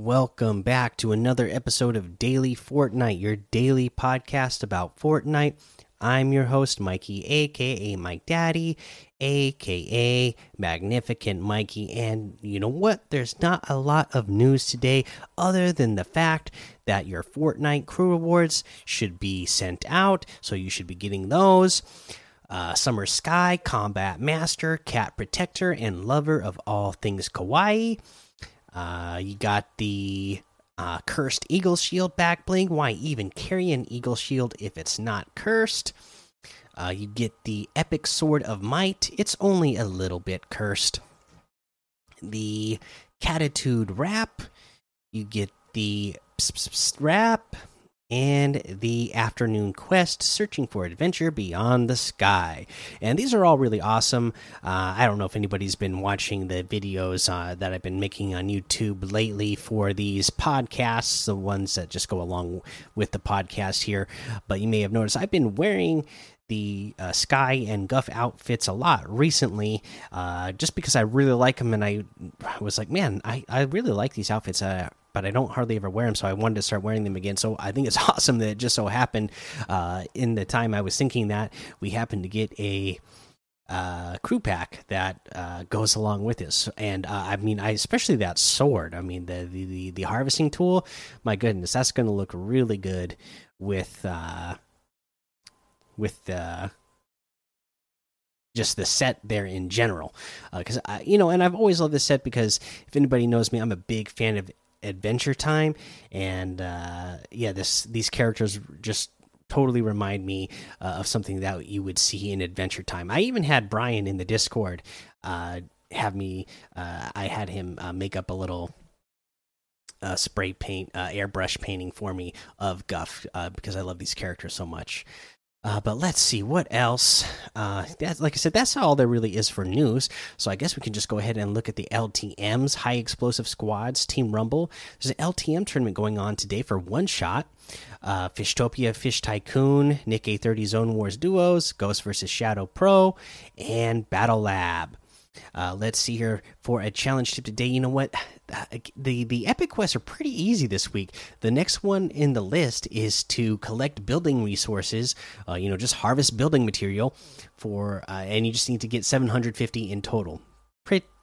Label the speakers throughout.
Speaker 1: Welcome back to another episode of Daily Fortnite, your daily podcast about Fortnite. I'm your host, Mikey, aka Mike Daddy, aka Magnificent Mikey. And you know what? There's not a lot of news today other than the fact that your Fortnite crew rewards should be sent out, so you should be getting those. Uh, Summer Sky, Combat Master, Cat Protector, and Lover of all things Kawaii. Uh, you got the uh, Cursed Eagle Shield back bling. Why even carry an Eagle Shield if it's not cursed? Uh, you get the Epic Sword of Might. It's only a little bit cursed. The Catitude Wrap. You get the Wrap. And the Afternoon Quest, Searching for Adventure Beyond the Sky. And these are all really awesome. Uh, I don't know if anybody's been watching the videos uh, that I've been making on YouTube lately for these podcasts, the ones that just go along with the podcast here. But you may have noticed I've been wearing the uh, Sky and Guff outfits a lot recently, uh, just because I really like them, and I was like, man, I I really like these outfits. Uh, but I don't hardly ever wear them, so I wanted to start wearing them again. So I think it's awesome that it just so happened uh, in the time I was thinking that we happened to get a uh, crew pack that uh, goes along with this. And uh, I mean, I especially that sword. I mean, the the the, the harvesting tool. My goodness, that's going to look really good with uh, with the just the set there in general because uh, you know and i've always loved this set because if anybody knows me i'm a big fan of adventure time and uh yeah this these characters just totally remind me uh, of something that you would see in adventure time. I even had brian in the discord uh have me uh i had him uh, make up a little uh, spray paint airbrush painting for me of guff because i love these characters so much uh, but let's see what else. Uh, that, like I said, that's all there really is for news. So I guess we can just go ahead and look at the LTM's High Explosive Squads Team Rumble. There's an LTM tournament going on today for one shot. Uh, Fishtopia, Fish Tycoon, Nick A30 Zone Wars Duos, Ghost versus Shadow Pro, and Battle Lab. Uh, let's see here for a challenge tip today. You know what? The the epic quests are pretty easy this week. The next one in the list is to collect building resources. Uh, you know, just harvest building material for, uh, and you just need to get 750 in total. Pretty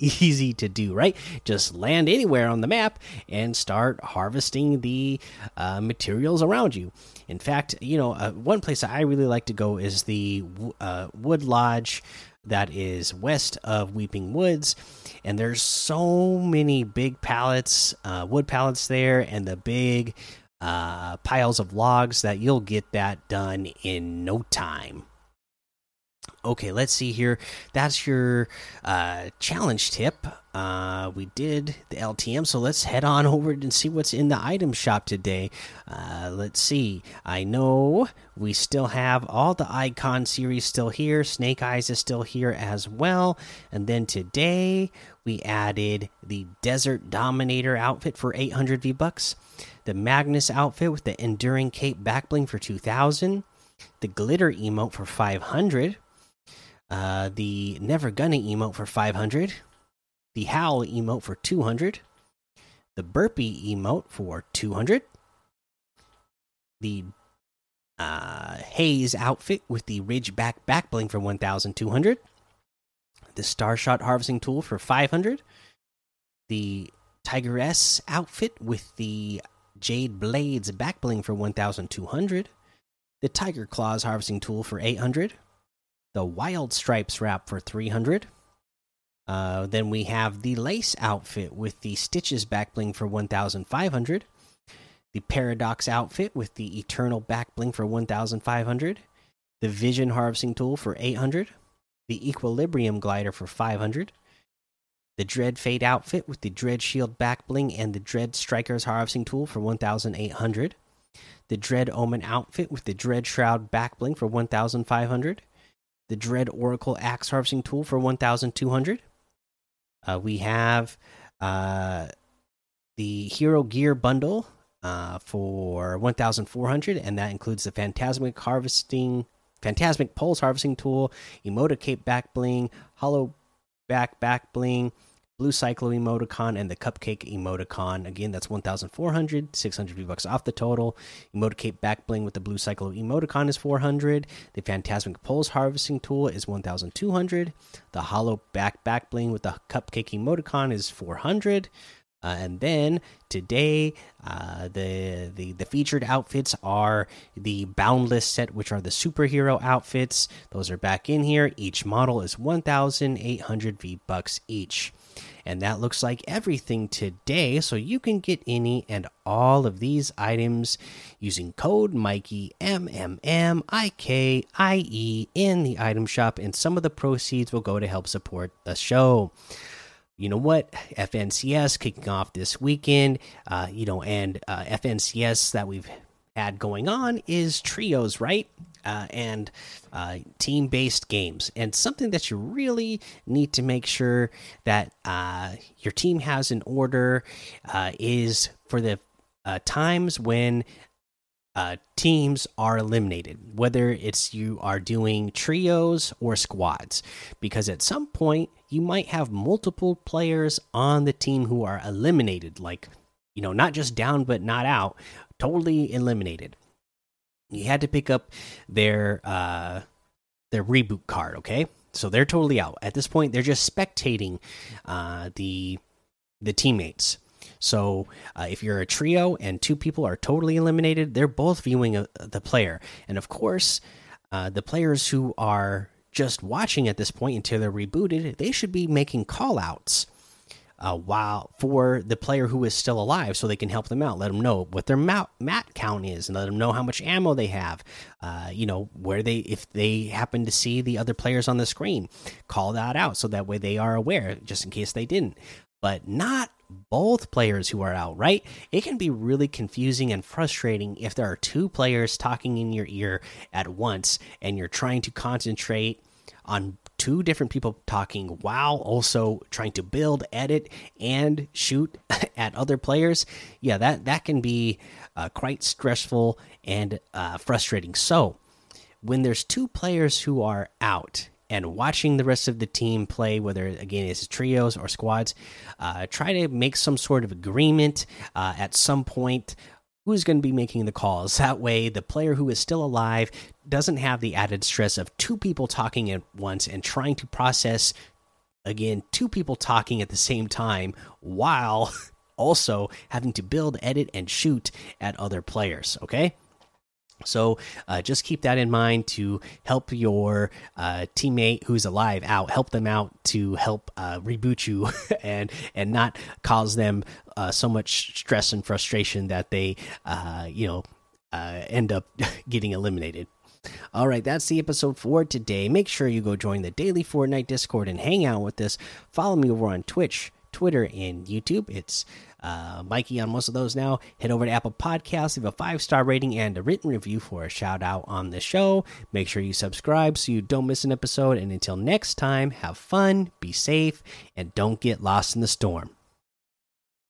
Speaker 1: easy to do, right? Just land anywhere on the map and start harvesting the uh, materials around you. In fact, you know, uh, one place I really like to go is the uh, Wood Lodge that is west of Weeping Woods. And there's so many big pallets, uh, wood pallets there, and the big uh, piles of logs that you'll get that done in no time. Okay, let's see here. That's your uh, challenge tip. Uh, we did the LTM, so let's head on over and see what's in the item shop today. Uh, let's see. I know we still have all the icon series still here. Snake Eyes is still here as well. And then today we added the Desert Dominator outfit for 800 V bucks, the Magnus outfit with the Enduring Cape backbling for 2000, the Glitter emote for 500 uh, the Never Gonna emote for 500, the Howl emote for 200, the Burpee emote for 200, the uh, Haze outfit with the Ridgeback back bling for 1200, the Starshot harvesting tool for 500, the Tigress outfit with the Jade Blades back bling for 1200, the Tiger Claws harvesting tool for 800 the Wild Stripes wrap for 300. Uh, then we have the Lace outfit with the Stitches back bling for 1,500. The Paradox outfit with the Eternal back bling for 1,500. The Vision harvesting tool for 800. The Equilibrium glider for 500. The Dread Fate outfit with the Dread Shield back bling and the Dread Strikers harvesting tool for 1,800. The Dread Omen outfit with the Dread Shroud back bling for 1,500 the Dread Oracle Axe Harvesting Tool for 1,200. Uh, we have uh, the Hero Gear Bundle uh, for 1,400, and that includes the Phantasmic Harvesting, Phantasmic Pulse Harvesting Tool, Emote Cape Back Bling, Hollow Back Back Bling, Blue Cyclo emoticon and the Cupcake emoticon. Again, that's 1,400, 600 V bucks off the total. Emoticate back bling with the Blue Cyclo emoticon is 400. The Phantasmic Pulse harvesting tool is 1,200. The Hollow back back bling with the Cupcake emoticon is 400. Uh, and then today, uh, the the the featured outfits are the Boundless set, which are the superhero outfits. Those are back in here. Each model is 1,800 V bucks each. And that looks like everything today. So you can get any and all of these items using code Mikey M M M I K I E in the item shop, and some of the proceeds will go to help support the show you know what FNCS kicking off this weekend uh, you know and uh, FNCS that we've had going on is trios right? Uh, and uh, team based games. And something that you really need to make sure that uh, your team has in order uh, is for the times when uh, teams are eliminated, whether it's you are doing trios or squads, because at some point you might have multiple players on the team who are eliminated, like, you know, not just down but not out, totally eliminated. You had to pick up their uh, their reboot card, okay? So they're totally out. At this point, they're just spectating uh, the the teammates so uh, if you're a trio and two people are totally eliminated, they're both viewing a, uh, the player. And of course, uh, the players who are just watching at this point until they're rebooted, they should be making call outs. Uh, while for the player who is still alive, so they can help them out, let them know what their mat, mat count is, and let them know how much ammo they have. Uh, you know where they, if they happen to see the other players on the screen, call that out so that way they are aware, just in case they didn't. But not both players who are out, right? It can be really confusing and frustrating if there are two players talking in your ear at once and you're trying to concentrate on two different people talking while also trying to build, edit, and shoot at other players. Yeah, that that can be uh, quite stressful and uh, frustrating. So, when there's two players who are out and watching the rest of the team play, whether again it's trios or squads, uh, try to make some sort of agreement uh, at some point. Who's going to be making the calls? That way, the player who is still alive doesn't have the added stress of two people talking at once and trying to process, again, two people talking at the same time while also having to build, edit, and shoot at other players. Okay? So uh, just keep that in mind to help your uh, teammate who's alive out, help them out to help uh, reboot you and and not cause them uh, so much stress and frustration that they uh, you know uh, end up getting eliminated. All right, that's the episode for today. Make sure you go join the daily Fortnite Discord and hang out with us. Follow me over on Twitch, Twitter, and YouTube. It's uh, Mikey on most of those now. Head over to Apple Podcasts, leave a five star rating and a written review for a shout out on the show. Make sure you subscribe so you don't miss an episode. And until next time, have fun, be safe, and don't get lost in the storm.